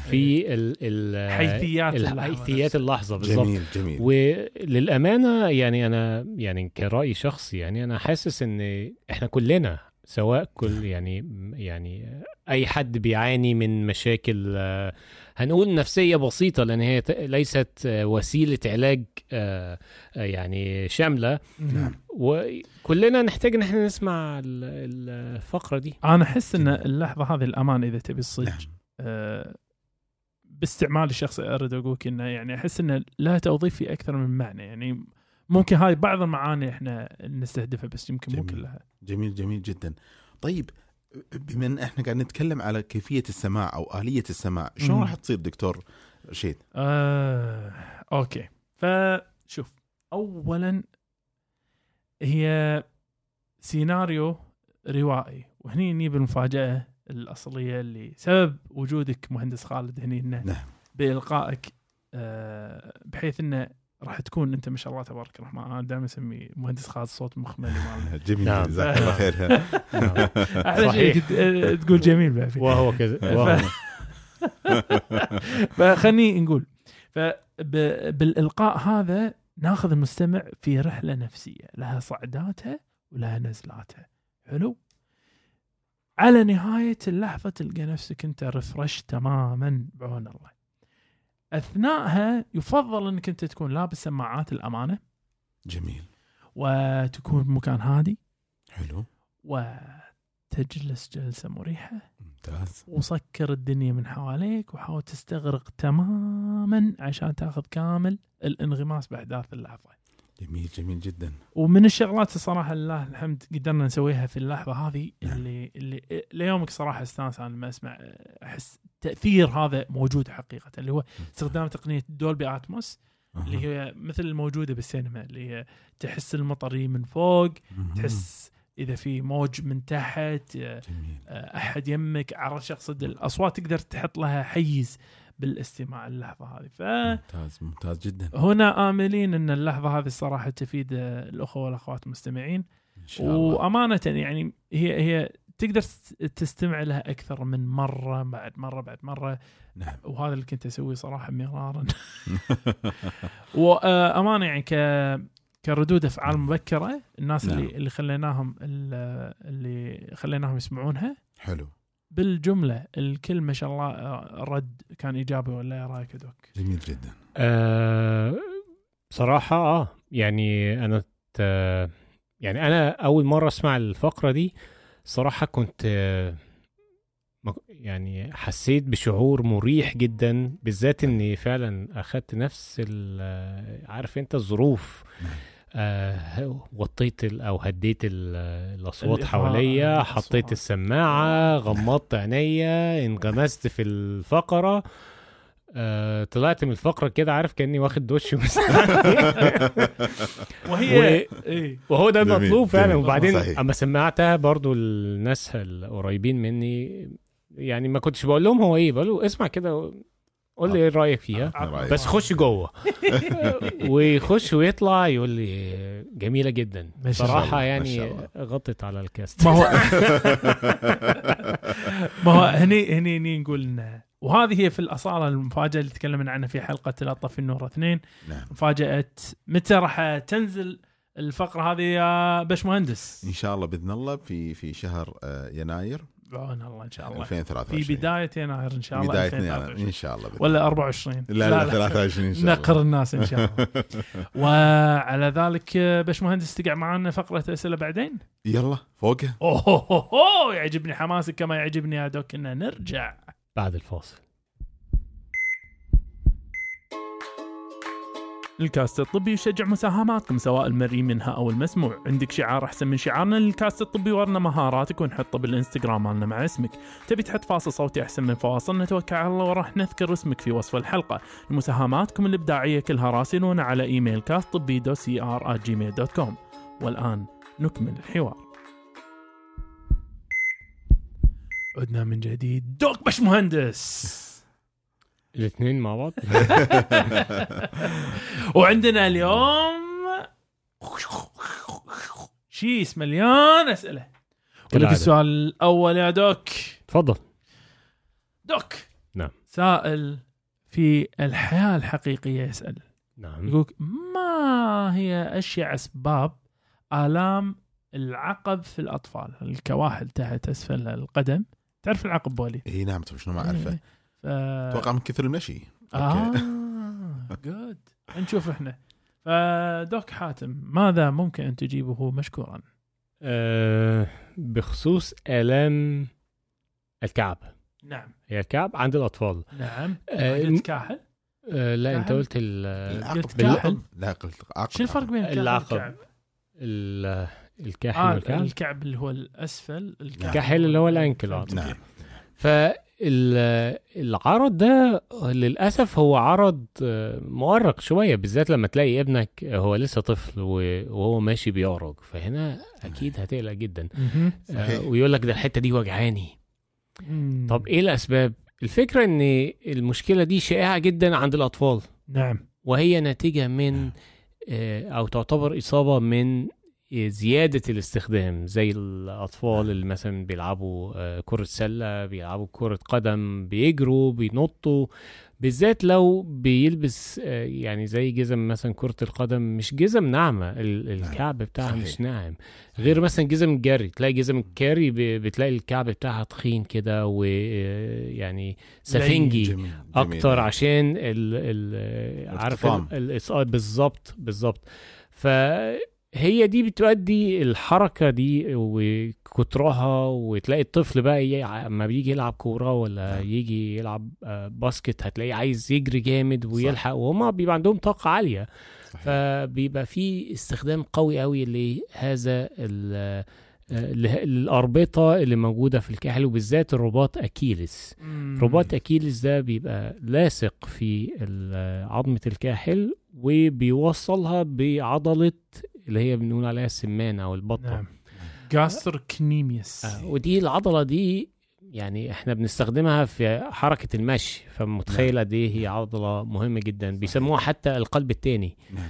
في (laughs) ال ال حيثيات اللحظة حيثيات. اللحظة بالظبط. جميل جميل. وللأمانة يعني أنا يعني كرأي شخصي يعني أنا حاسس إن إحنا كلنا سواء كل يعني يعني أي حد بيعاني من مشاكل آه، هنقول نفسية بسيطة لأن هي ت- ليست وسيلة علاج آه، آه، يعني شاملة نعم. وكلنا نحتاج إن إحنا نسمع ال- الفقرة دي أنا أحس إن اللحظة هذه الأمان إذا تبي الصدق نعم. آه، باستعمالي الشخصي أريد أقولك إنه يعني أحس إنه لها توظيف في أكثر من معنى يعني ممكن هاي بعض المعاني إحنا نستهدفها بس يمكن مو. كلها جميل جميل جدا طيب بما ان إحنا قاعد نتكلم على كيفية السماع أو آلية السماع شلون. راح تصير دكتور رشيد آه، أوكي فشوف اولا هي سيناريو روائي وهني نجيب المفاجاه الأصلية اللي سبب وجودك مهندس خالد هني إنه نعم. بإلقائك آه، بحيث إنه راح تكون أنت ما شاء الله تبارك الرحمن. أنا دائما اسميه مهندس خالد صوت مخملي مالنا. (laughs) جميل نعم. جزاك الله خير. (laughs) أحلى شيء آه، تقول جميل بعد. وهو كذا وهو. (laughs) فخلني نقول فبالالقاء هذا ناخذ المستمع في رحلة نفسية. لها صعداتها ولها نزلاتها حلو؟ على نهاية اللحظة تلقى نفسك أنت ريفرش تماما بعون الله. اثناءها يفضل إنك أنت تكون لابس سماعات الأمانة. جميل. وتكون بمكان هادي. حلو. وتجلس جلسة مريحة. ممتاز. وسكر الدنيا من حواليك. وحاول تستغرق تماما عشان تأخذ كامل الانغماس بأحداث اللحظة. جميل جميل جدا. ومن الشغلات الصراحة لله الحمد قدرنا نسويها في اللحظة هذه نعم. اللي اللي ليومك صراحة أستانس أنا لما أسمع أحس تأثير هذا موجود حقيقة اللي هو استخدام تقنية دولبي آتموس اللي هي مثل الموجودة بالسينما اللي هي تحس المطر من فوق. تحس إذا في موج من تحت جميل. أحد يمك عرش اقصد الأصوات تقدر تحط لها حيز بالاستماع اللحظة هذه. فهنا ممتاز ممتاز جدا. آملين إن اللحظة هذه الصراحه تفيد الأخوة والأخوات المستمعين. إن شاء الله. وأمانة يعني هي هي تقدر تست- تستمع لها أكثر من مرة بعد مرة بعد مرة. نعم. وهذا اللي كنت أسويه صراحة مرارا. (laughs) وامانه يعني ك كردود أفعال مبكرة الناس نعم. اللي اللي خليناهم اللي خليناهم يسمعونها. حلو. بالجملة الكل ما شاء الله آه، رد كان إيجابي ولا إيه رايك دوك؟ جميل جدا. أه بصراحة آه يعني أنا ت... يعني أنا أول مرة أسمع الفقرة دي صراحة كنت يعني حسيت بشعور مريح جدا بالذات إني فعلا أخدت نفس ال- عارف أنت الظروف نعم. آه وطيت أو هديت ال- الأصوات حواليا. حطيت السماعة غمضت عينيا انغمست في الفقرة آه طلعت من الفقرة كده عارف كأني واخد دش (laughs) وهي و- إيه وهو ده المطلوب فعلا. وبعدين. أما سمعتها برضو الناس القريبين مني يعني ما كنتش بقول لهم هو إيه بقول له اسمع كده قول لي إيه رأيك فيها رأيك. بس خش جوه (laughs) ويخش ويطلع يقول لي جميلة جدا صراحة يعني. غطت على الكاست ما هو (laughs) ما هو هني هني هني نقول إنه- وهذه هي في الأصالة المفاجأة اللي تكلمنا عنها في حلقة لا طفي النور اثنين. نعم. مفاجأة متى راح تنزل الفقرة هذه يا باش مهندس إن شاء الله بإذن الله في في شهر آه، يناير. بعون الله إن شاء الله. 2023 في بداية يناير إن شاء الله بداية 2023. يناير إن شاء الله ولا 24 الله. لا لا 23 إن شاء الله. نقر الناس إن شاء الله. (laughs) وعلى ذلك باش مهندس تقع معنا فقرة أسئلة بعدين؟ يلا فوقه اوه يعجبني حماسك كما يعجبني يا دوك. إن نرجع. بعد الفاصل. الكاست الطبي يشجع مساهماتكم سواء المرئي منها أو المسموع. عندك شعار أحسن من شعارنا للكاست الطبي ورنا مهاراتك ونحطه بالإنستغرام مالنا مع اسمك. تبي تحط فاصل صوتي أحسن من فواصلنا توكل على الله وراح نذكر اسمك في وصف الحلقة. مساهماتكم الإبداعية كلها راسلونا على إيميل كاست طبي dot C R gmail dot com والآن نكمل الحوار. عدنا من جديد. دوك باش مهندس. (laughs) الاثنين مع بعض؟ (laughs) وعندنا اليوم شيس مليان أسئلة. ولك. السؤال الأول يا دوك اتفضل دوك نعم. سائل في الحياة الحقيقية يسأل. نعم. يقولك ما هي اشياء أسباب آلام العقب في الأطفال؟ الكواحل تحت أسفل القدم تعرف العقب وليد اي نعم طب شنو ما أعرفه إيه. ف... أتوقع من كثر المشي آه. (laughs) جود نشوف إحنا فدوك حاتم ماذا ممكن أن تجيبه مشكورا؟ آه بخصوص آلام الكعب نعم هي الكعب عند الأطفال نعم آه قلت كاحل آه لا أنت؟ قلت ال العقب قلت كاحل؟ لا قلت عقب شو الفرق بين الكاحل العقب. الكاحل آه والكعب الكعب اللي هو الأسفل الكاحل اللي هو الأنكل، فهمت نعم. فالعرض ده للأسف هو عرض آه، مؤرق شوية بالذات لما تلاقي ابنك هو لسه طفل وهو ماشي بيعرج. فهنا أكيد هتقلق جدا. آه،. ويقول لك ده الحتة دي وجعاني. طب إيه الأسباب؟ الفكرة إن المشكلة دي شائعة جدا عند الأطفال. نعم. وهي ناتجة من آه، أو تعتبر إصابة من زيادة الاستخدام زي الأطفال اللي مثلا بيلعبوا آه، كرة سلة بيلعبوا كرة قدم بيجروا بينطوا بالذات لو بيلبس آه، يعني زي جزم مثلا كرة القدم مش جزم ناعمة ال- الكعب بتاعها صحيح. مش ناعم غير مثلا جزم الجري تلاقي جزم الكاري بتلاقي الكعب بتاعها تخين كده ويعني سفنجي جميل. جميل. أكتر عشان ال ال عارف آه، بالظبط بالظبط فهي دي بتؤدي الحركة دي وكترها وتلاقي الطفل بقى اما بيجي يلعب كورة ولا نعم. يجي يلعب آه، باسكت هتلاقيه عايز يجري جامد ويلحق وهما بيبقى عندهم طاقة عالية صحيح. فبيبقى في استخدام قوي قوي لهذا آه، الأربطة اللي موجودة في الكاحل وبالذات الرباط أكيلس مم. رباط أكيلس ده بيبقى لاصق في عظمة الكاحل وبيوصلها بعضلة اللي هي بنقول عليها السمانة أو البطة. نعم. جاستركنيميوس آه، ودي العضلة دي يعني إحنا بنستخدمها في حركة المشي فمتخيلة دي هي عضلة مهمة جدا. بيسموها حتى القلب الثاني نعم.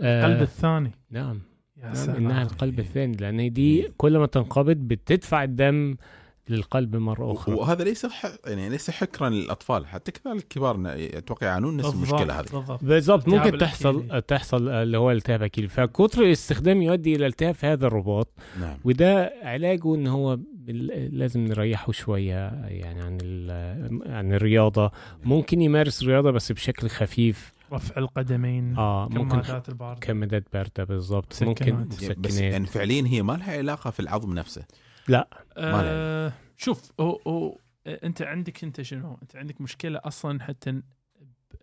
القلب الثاني. نعم. يا نعم سلام إنها القلب الثاني لأن دي كل ما تنقبض بتدفع الدم للقلب مرة أخرى. وهذا ليس ح... يعني ليس حكرا للأطفال حتى كذلك الكبار أتوقع يعانون نفس المشكلة هذه. بالضبط. ممكن تحصل الكلي. تحصل اللي هو التهاب أكيد فكتر الاستخدام يؤدي إلى التهاب في هذا الرباط. نعم. وده علاجه إن هو بال- لازم نريحه شوية يعني عن ال- عن الرياضة. ممكن يمارس رياضة بس بشكل خفيف. رفع القدمين آه ممكن كمادات الباردة. كمادات باردة بالضبط. مسكنات. ممكن بس يعني فعليا هي ما لها علاقة في العظم نفسه. آه شوف هو هو انت عندك انت شنو؟ انت عندك مشكلة أصلا حتى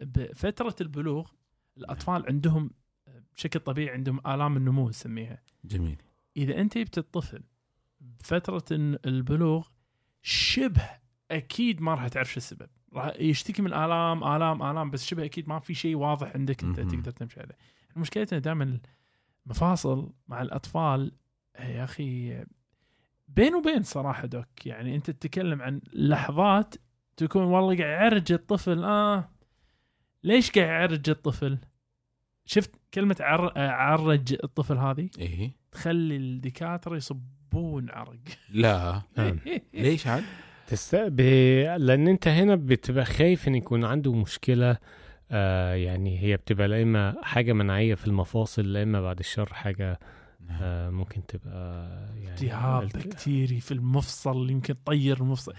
بفتره البلوغ الأطفال عندهم بشكل طبيعي عندهم آلام النمو نسميها. جميل. إذا أنت جبت الطفل بفترة البلوغ شبه أكيد ما راح تعرف شو السبب. راح يشتكي من آلام آلام آلام بس شبه أكيد ما في شيء واضح عندك أنت. تقدر تمشي عليه. مشكلتنا دائما المفاصل مع الأطفال يا أخي بين وبين صراحة دوك يعني أنت تتكلم عن لحظات تكون والله قاعد يعرج الطفل آه ليش قاعد يعرج الطفل؟ شفت كلمة عر... عرج الطفل هذه إيه تخلي الدكاترة يصبون عرق لا نعم. (laughs) ليش عاد؟ تست... ب... لأن أنت هنا بتبقى خايف إن يكون عنده مشكلة آه يعني هي بتبقى لا إما حاجة مناعية في المفاصل لا إما بعد الشر حاجة آه ممكن تبقى يعني التهاب الت- بكتيري في المفصل يمكن طير المفصل.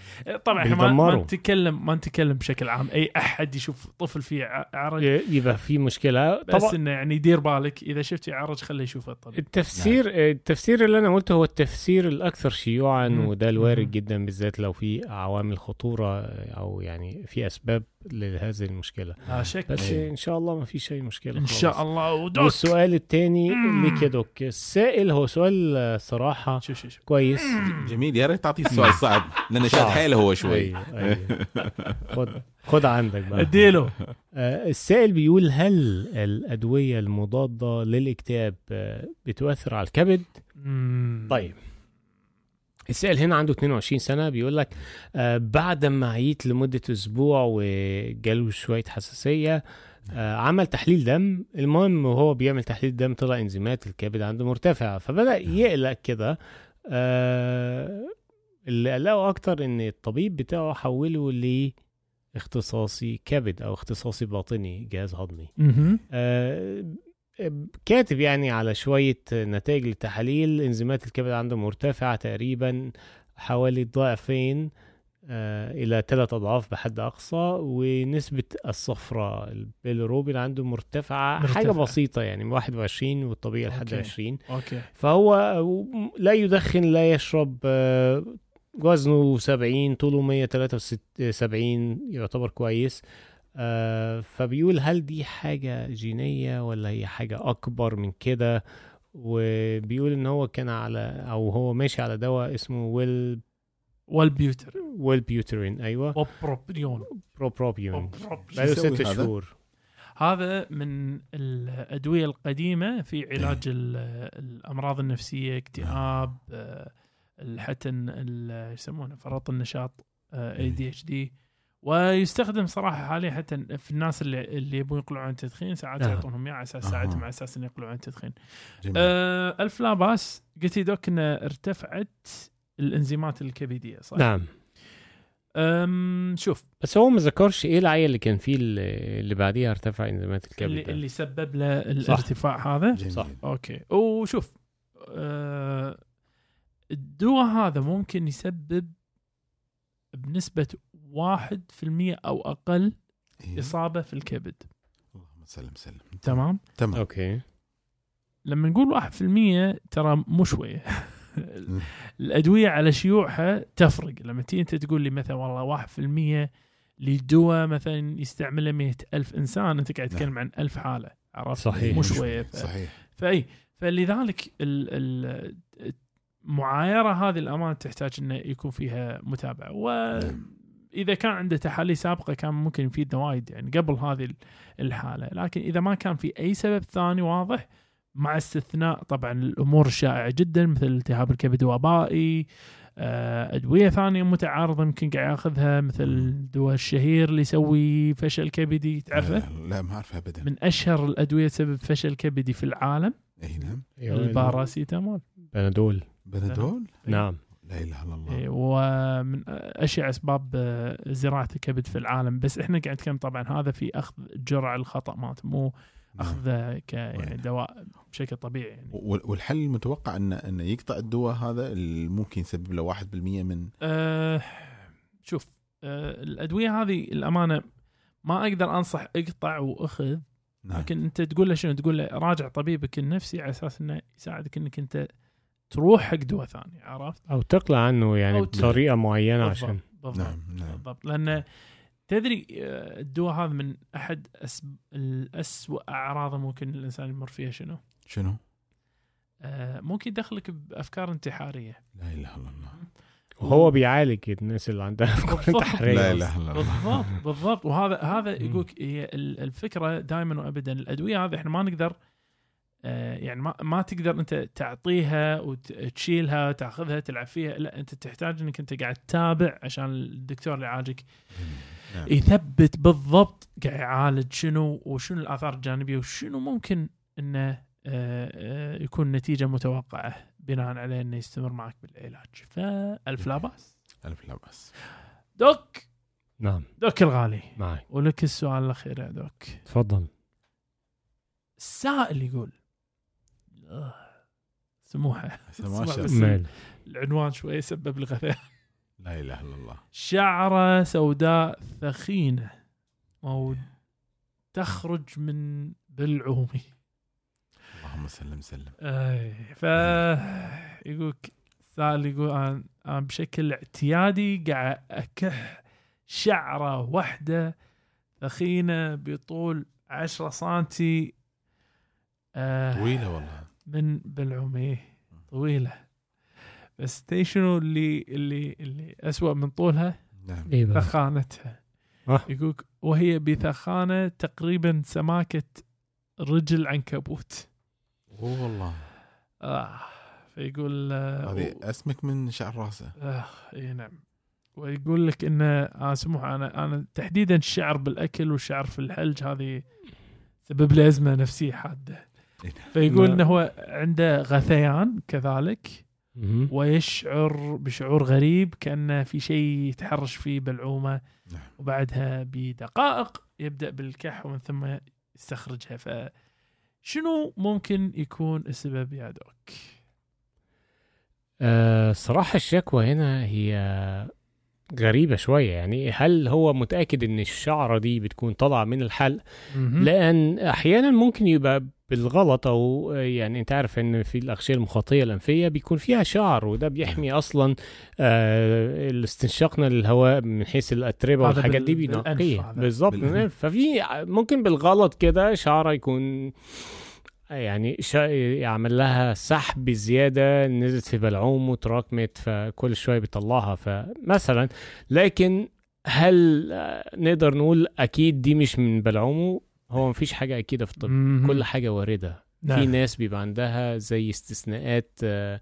طبعا إحنا ما, نتكلم ما نتكلم بشكل عام. أي أحد يشوف طفل فيه عرج. يبقى في مشكلة بس طبعا إنه يعني يدير بالك. إذا شفتي عرج خليه يشوف الطبيب. التفسير التفسير اللي أنا قلته هو التفسير الأكثر شيوعا. وده الوارد. جدا بالذات لو في عوامل خطورة أو يعني في أسباب لهذه المشكلة. لا شك. بس. إن شاء الله ما في شيء مشكلة إن خالص. شاء الله. ودوك والسؤال الثاني. ليك يا دوك. السائل هو سؤال آه، صراحة شوف شوف شوف كويس. جميل. يا ريت تعطيه السؤال صعب لأنه شاد. حيلة هو شوي. أيوة أيوة. خد خد عندك بقى. أديله. آه، السائل بيقول هل الأدوية المضادة للإكتئاب آه، بتؤثر على الكبد؟ مم. طيب. السائل هنا عنده 22 سنة بيقول لك آه بعد ما عييت لمدة أسبوع وجاله شوية حساسية آه عمل تحليل دم. المهم وهو بيعمل تحليل دم طلع إنزيمات الكبد عنده مرتفعة فبدأ يقلق كده آه اللي قلقه أكتر إن الطبيب بتاعه حوله لإختصاصي كبد أو اختصاصي باطني جهاز هضمي. آه، كاتب يعني على شوية نتائج للتحاليل إنزيمات الكبد عنده مرتفعة تقريبا حوالي ضعفين آه، إلى ثلاث أضعاف بحد أقصى ونسبة الصفرة البيلروبين عنده مرتفعة, مرتفعة. حاجة بسيطة يعني 21 والطبيعي لحد okay. 20 okay فهو لا يدخن لا يشرب آه، وزنه 70 طوله 173 يعتبر كويس فبيقول هل دي حاجة جينية ولا هي حاجة أكبر من كده؟ وبيقول إن هو كان على أو هو ماشي على دواء اسمه Well Wellbutrin. Wellbutrin أيوه. bupropion bupropion buprop- بقاله ست هذا؟ شهور. هذا من الأدوية القديمة في علاج ال- الأمراض النفسية اكتئاب آه، حتى يسمونه فرط النشاط اي دي اتش دي ويستخدم صراحة حاليا حتى في الناس اللي اللي يبون يقلعون عن التدخين ساعات يعطونهم إياه على أساس ساعتهم على أساس إنه يقلعون عن التدخين. جميل. آه ألف لا بأس قلت لي دوك إنه ارتفعت الإنزيمات الكبدية صح؟ نعم. أم شوف بس هو ما ذكرش إيه العيل اللي كان فيه اللي بعديها ارتفع إنزيمات الكبد اللي, اللي سبب له الارتفاع صح. هذا جميل. صح okay وشوف آه الدواء هذا ممكن يسبب بنسبة 1% أو أقل إيه. إصابة في الكبد. اللهم سلم سلم. تمام؟ تمام. okay. لما نقول 1% ترى مو شوية. (laughs) الأدوية على شيوعها تفرق. لما تيجي أنت تقول لي مثلا والله 1% لدواء مثلا يستعمله مئة ألف إنسان أنت قاعد نعم. تتكلم عن ألف حالة عرفت؟ صحيح. مو شوية. ف... صحيح. فأي فلذلك المعايرة هذه الأمانة تحتاج أن يكون فيها متابعة. و نعم. واذا كان عنده تحاليل سابقة كان ممكن يفيدنا وايد يعني قبل هذه ال- الحالة. لكن إذا ما كان في أي سبب ثاني واضح مع استثناء طبعا الأمور الشائعة جدا مثل التهاب الكبد الوبائي آه، أدوية ثانية متعارضة يمكن قاعد يأخذها مثل الدواء الشهير اللي يسوي فشل كبدي تعرفه؟ لا, لا ما اعرفها ابدا. من أشهر الأدوية تسبب فشل كبدي في العالم إي نعم. أيوة، الباراسيتامول. بنادول. بنادول؟ نعم. لا إله إلا الله. إيه، ومن أشيع أسباب آه، زراعه الكبد في العالم. بس إحنا قاعد نتكلم طبعا هذا في أخذ جرعه الخطأ مالته مو نعم. اخذه ك يعني وين. دواء بشكل طبيعي يعني. وال- والحل المتوقع انه انه يقطع الدواء هذا اللي ممكن يسبب له 1% من أه شوف أه الأدوية هذه الأمانة ما أقدر أنصح اقطع وأخذ نعم. لكن أنت تقول له شنو؟ تقول له راجع طبيبك النفسي على أساس إنه يساعدك إنك أنت تروح حق دواء ثاني عرفت؟ أو تقلع عنه يعني أو بطريقة معينة بالضبط، عشان بالضبط نعم نعم بالضبط لأن تدري آه، الدواء هذا من أحد أسب... الاسوء اعراضه ممكن الإنسان يمر فيها شنو؟ شنو؟ آه، ممكن يدخلك بأفكار انتحارية لا إله إلا الله وهو بيعالج الناس اللي عندها (laughs) أفكار. انتحارية لا. إله إلا الله بالضبط بالضبط وهذا هذا. يقولك هي ال- الفكرة دائما وابدا الأدوية هذه إحنا ما نقدر يعني ما ما تقدر انت تعطيها وتشيلها وتاخذها تلعب فيها. لا انت تحتاج انك انت قاعد تتابع عشان الدكتور اللي يعالجك نعم. يثبت بالضبط قاعد يعالج شنو وشنو الآثار الجانبية وشنو ممكن إنه آه، آه، يكون نتيجة متوقعة بناء عليه إنه يستمر معك بالعلاج. فألف لا بأس. ألف لا بأس. دوك. نعم. دوك الغالي. معي. ولك السؤال الأخير يا دوك. تفضل. السائل يقول آه، (laughs) سموحة. بس الله مال. العنوان شوي يسبب لي غثيان لا إله إلا الله. شعرة سوداء ثخينة. مو تخرج من بلعومي اللهم سلم سلم. أي. ف يقولك سائل يقول أنا أنا بشكل اعتيادي قاعد أكح شعرة واحدة ثخينة بطول 10 سنتي. آه. طويلة والله. من بلعومي طويلة. بس تدري شنو اللي اللي اللي اسوء من طولها؟ نعم. بقى. ثخانتها. آه. يقولك وهي بثخانة تقريبا سماكة رجل عنكبوت. أوه والله. آه فيقول آه هذه و- اسمك من شعر راسه. آه إي نعم. ويقول لك إنه آه سموح أنا أنا تحديدا الشعر بالأكل والشعر في الحلج هذه سبب لي أزمة نفسية حادة. إيه. فيقول. انه هو عنده غثيان كذلك. ويشعر بشعور غريب كأنه في شيء يتحرش فيه بالعومة نعم وبعدها بدقائق يبدأ بالكح ومن ثم يستخرجها فشنو ممكن يكون السبب يا دوك؟ آه، صراحة الشكوى هنا هي غريبة شوية يعني هل هو متأكد إن الشعرة دي بتكون طالعة من الحلق لأن أحيانا ممكن يبقى بالغلط أو يعني أنت عارف إن في الأغشية المخاطية الأنفية بيكون فيها شعر وده بيحمي أصلا آه استنشاقنا للهواء من حيث الأتربة والحاجات دي بال- بالأنف بينقيه هذا. بالظبط الأنف. ففي ممكن بالغلط كده شعرة يكون يعني شا يعمل لها سحب زيادة نزلت في بلعوم وتراكمت فكل شوية بيطلعها فمثلا لكن هل نقدر نقول أكيد دي مش من بلعومه؟ هو مفيش حاجة أكيدة في الطب. كل حاجة واردة نعم. في ناس بيبقى عندها زي استثناءات آه،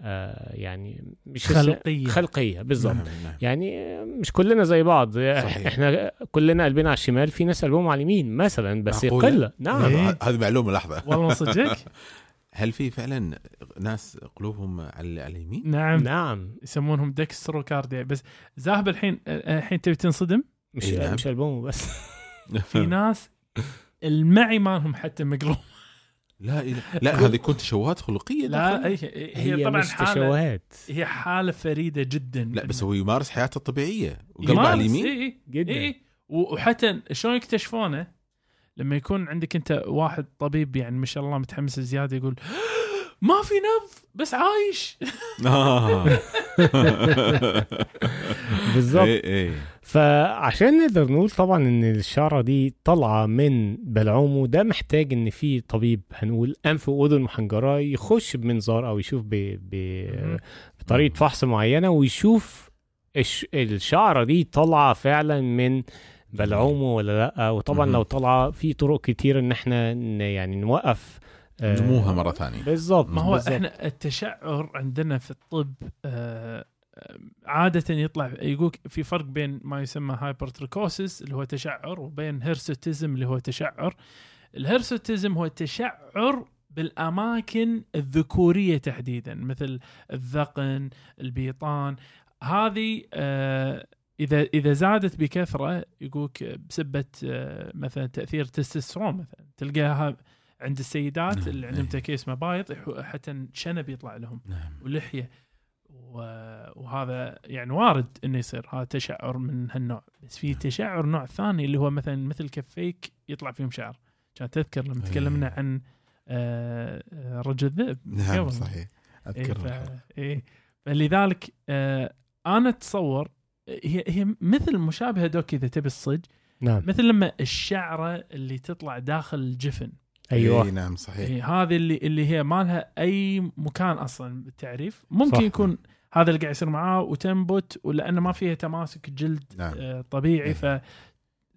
آه، يعني مش خلقية. خلقية بالظبط نعم نعم يعني مش كلنا زي بعض صحيح. إحنا كلنا قلبنا على الشمال في ناس قلبهم على اليمين مثلا بس معقولة؟ قلة نعم إيه. هذه معلومة لحظة والله صدقك (laughs) هل في فعلا ناس قلوبهم على اليمين؟ نعم نعم يسمونهم دكستروكارديا بس زاهب الحين الحين تبي تنصدم مش إيه، نعم. مش قلبهم بس في (laughs) ناس المعي مالهم حتى مقلوب لا إله. لا هذه يكون تشوهات خلقية لا داخل. هي, هي, هي طبعا مش حاله تشوهات. هي حالة فريدة جدا. لا بس هو يمارس حياته الطبيعية. وقلبه يمارس، على اليمين. اي اي جدا. اي وحتى شلون يكتشفونه؟ لما يكون عندك أنت واحد طبيب يعني ما شاء الله متحمس زيادة يقول ما في نبض بس عايش. آه. (laughs) فعشان نقدر نقول طبعا إن الشعرة دي طالعة من بلعومه ده محتاج إن في طبيب هنقول أنف وأذن محنجره يخش بمنظار أو يشوف ب... ب... مهم. بطريقة فحص معينة ويشوف الش... الشعرة دي طالعة فعلا من بلعومه ولا لأ وطبعا. لو طالعة في طرق كتير إن إحنا. يعني نوقف آه، نموها مرة ثانية بالظبط ما هو بالظبط. إحنا التشعر عندنا في الطب آه، عادة يطلع يقول في فرق بين ما يسمى hypertrichosis اللي هو تشعر وبين hirsutism اللي هو تشعر. ال hirsutism هو تشعر بالأماكن الذكورية تحديدا مثل الذقن البطن. هذه آه، إذا إذا زادت بكثرة يقولك بسبب آه، مثلا تأثير تستوستيرون مثلا. تلقاها عند السيدات نعم، اللي عندهم إيه. تكيس مبايض حتى شنب يطلع لهم. نعم. ولحية. وهذا يعني وارد إنه يصير. هذا تشعر من هالنوع. بس في تشعر نوع ثاني اللي هو مثلا مثل كفيك يطلع فيهم شعر. كان تذكر لما إيه. تكلمنا عن آه، رجل الذئب. نعم. صحيح. إيه أذكر ف... الحلقة. إيه. فلذلك آه أنا أتصور هي هي مثل مشابهة دوك إذا تبي الصج. نعم. مثل لما الشعرة اللي تطلع داخل الجفن. أيوه. إيه نعم صحيح. إيه هذه اللي اللي هي ما لها أي مكان أصلا بالتعريف. ممكن صح. يكون هذا اللي قاعد يصير معاه وتنبت ولأنه ما فيها تماسك جلد نعم. آه طبيعي إيه.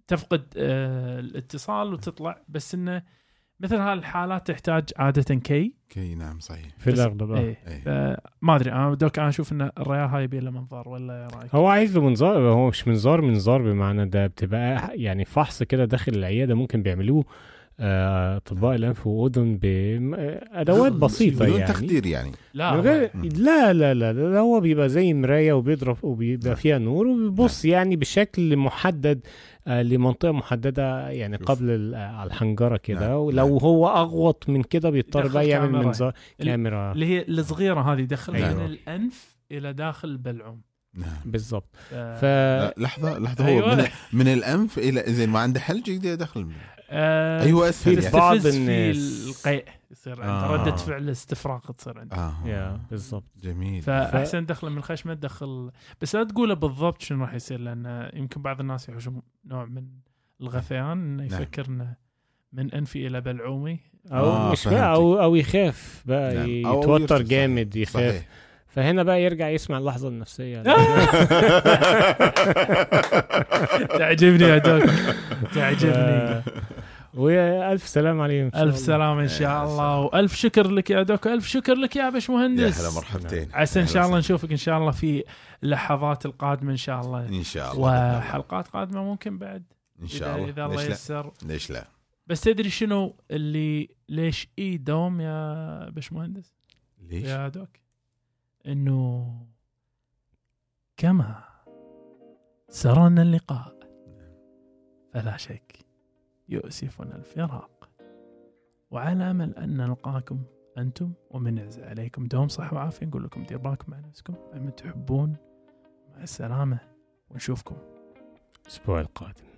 فتفقد آه الاتصال وتطلع بس إنه مثل هالحالات تحتاج عادة كي okay نعم صحيح في الأغلب آه. إيه إيه. فما أدري أنا doc أنا أشوف إن الريال هاي يبي له منظار ولا إيه رأيك؟ هو عايز له منظار هو مش منظار منظار بمعنى ده بتبقى يعني فحص كده داخل العيادة ممكن بيعملوه أطباء الأنف وأذن بادوات بسيطة بدون يعني تخدير يعني لا من غير. لا لا لا لا هو بيبقى زي مراية وبيضرب وبيبقى فيها نور وبيبص يعني بشكل محدد آه، لمنطقة محددة يعني. قبل آه، الحنجرة كده نعم، ولو نعم. هو أغوط من كده بيضطر بقى يعمل. منظار كاميرا اللي هي الصغيرة هذه يدخلها أيوة. من الأنف إلى داخل البلعوم نعم بالضبط ف... لحظة لحظة هو أيوة. من, من الأنف إلى اذا ما عنده حلج يقدر يدخل آه أيوه أسهل في يعني. بعض في الناس- القيء يصير عنده آه. ردة فعل استفراغ تصير عنده آه يا بالضبط جميل فأحسن تدخله من الخشمة تدخل بس لا تقوله بالضبط شنو راح يصير لأن يمكن بعض الناس يحوشون نوع من الغثيان إنه نعم. يفكر إنه من أنفي إلى بلعومي أو آه، مش. بقى أو أو يخاف بقى نعم. يتوتر. جامد يخاف صحيح فهنا بقى يرجع يسمع اللحظة النفسية (laughs) (laughs) تعجبني يا دوك تعجبني. (laughs) والف سلام عليهم ألف. سلامه إن شاء الله. سلام. وألف شكر لك يا دوك. الف شكر لك يا باش يا مهندس هلا مرحبتين. عسى إن شاء الله. نشوفك إن شاء الله في اللحظات القادمة إن شاء الله. إن شاء الله. وحلقات قادمة ممكن بعد. إن شاء الله. إذا الله ييسر ليش لا؟ بس تدري شنو اللي ليش إي دوم يا باشمهندس؟ ليش؟ يا دوك. إنه كما سرنا اللقاء فلا شك يؤسفنا الفراق. وعلى امل ان نلقاكم أنتم ومن يعز عليكم دوم صحة وعافية نقول لكم دير بالكم على نفسكم. عما تحبون مع السلامة ونشوفكم الأسبوع القادم.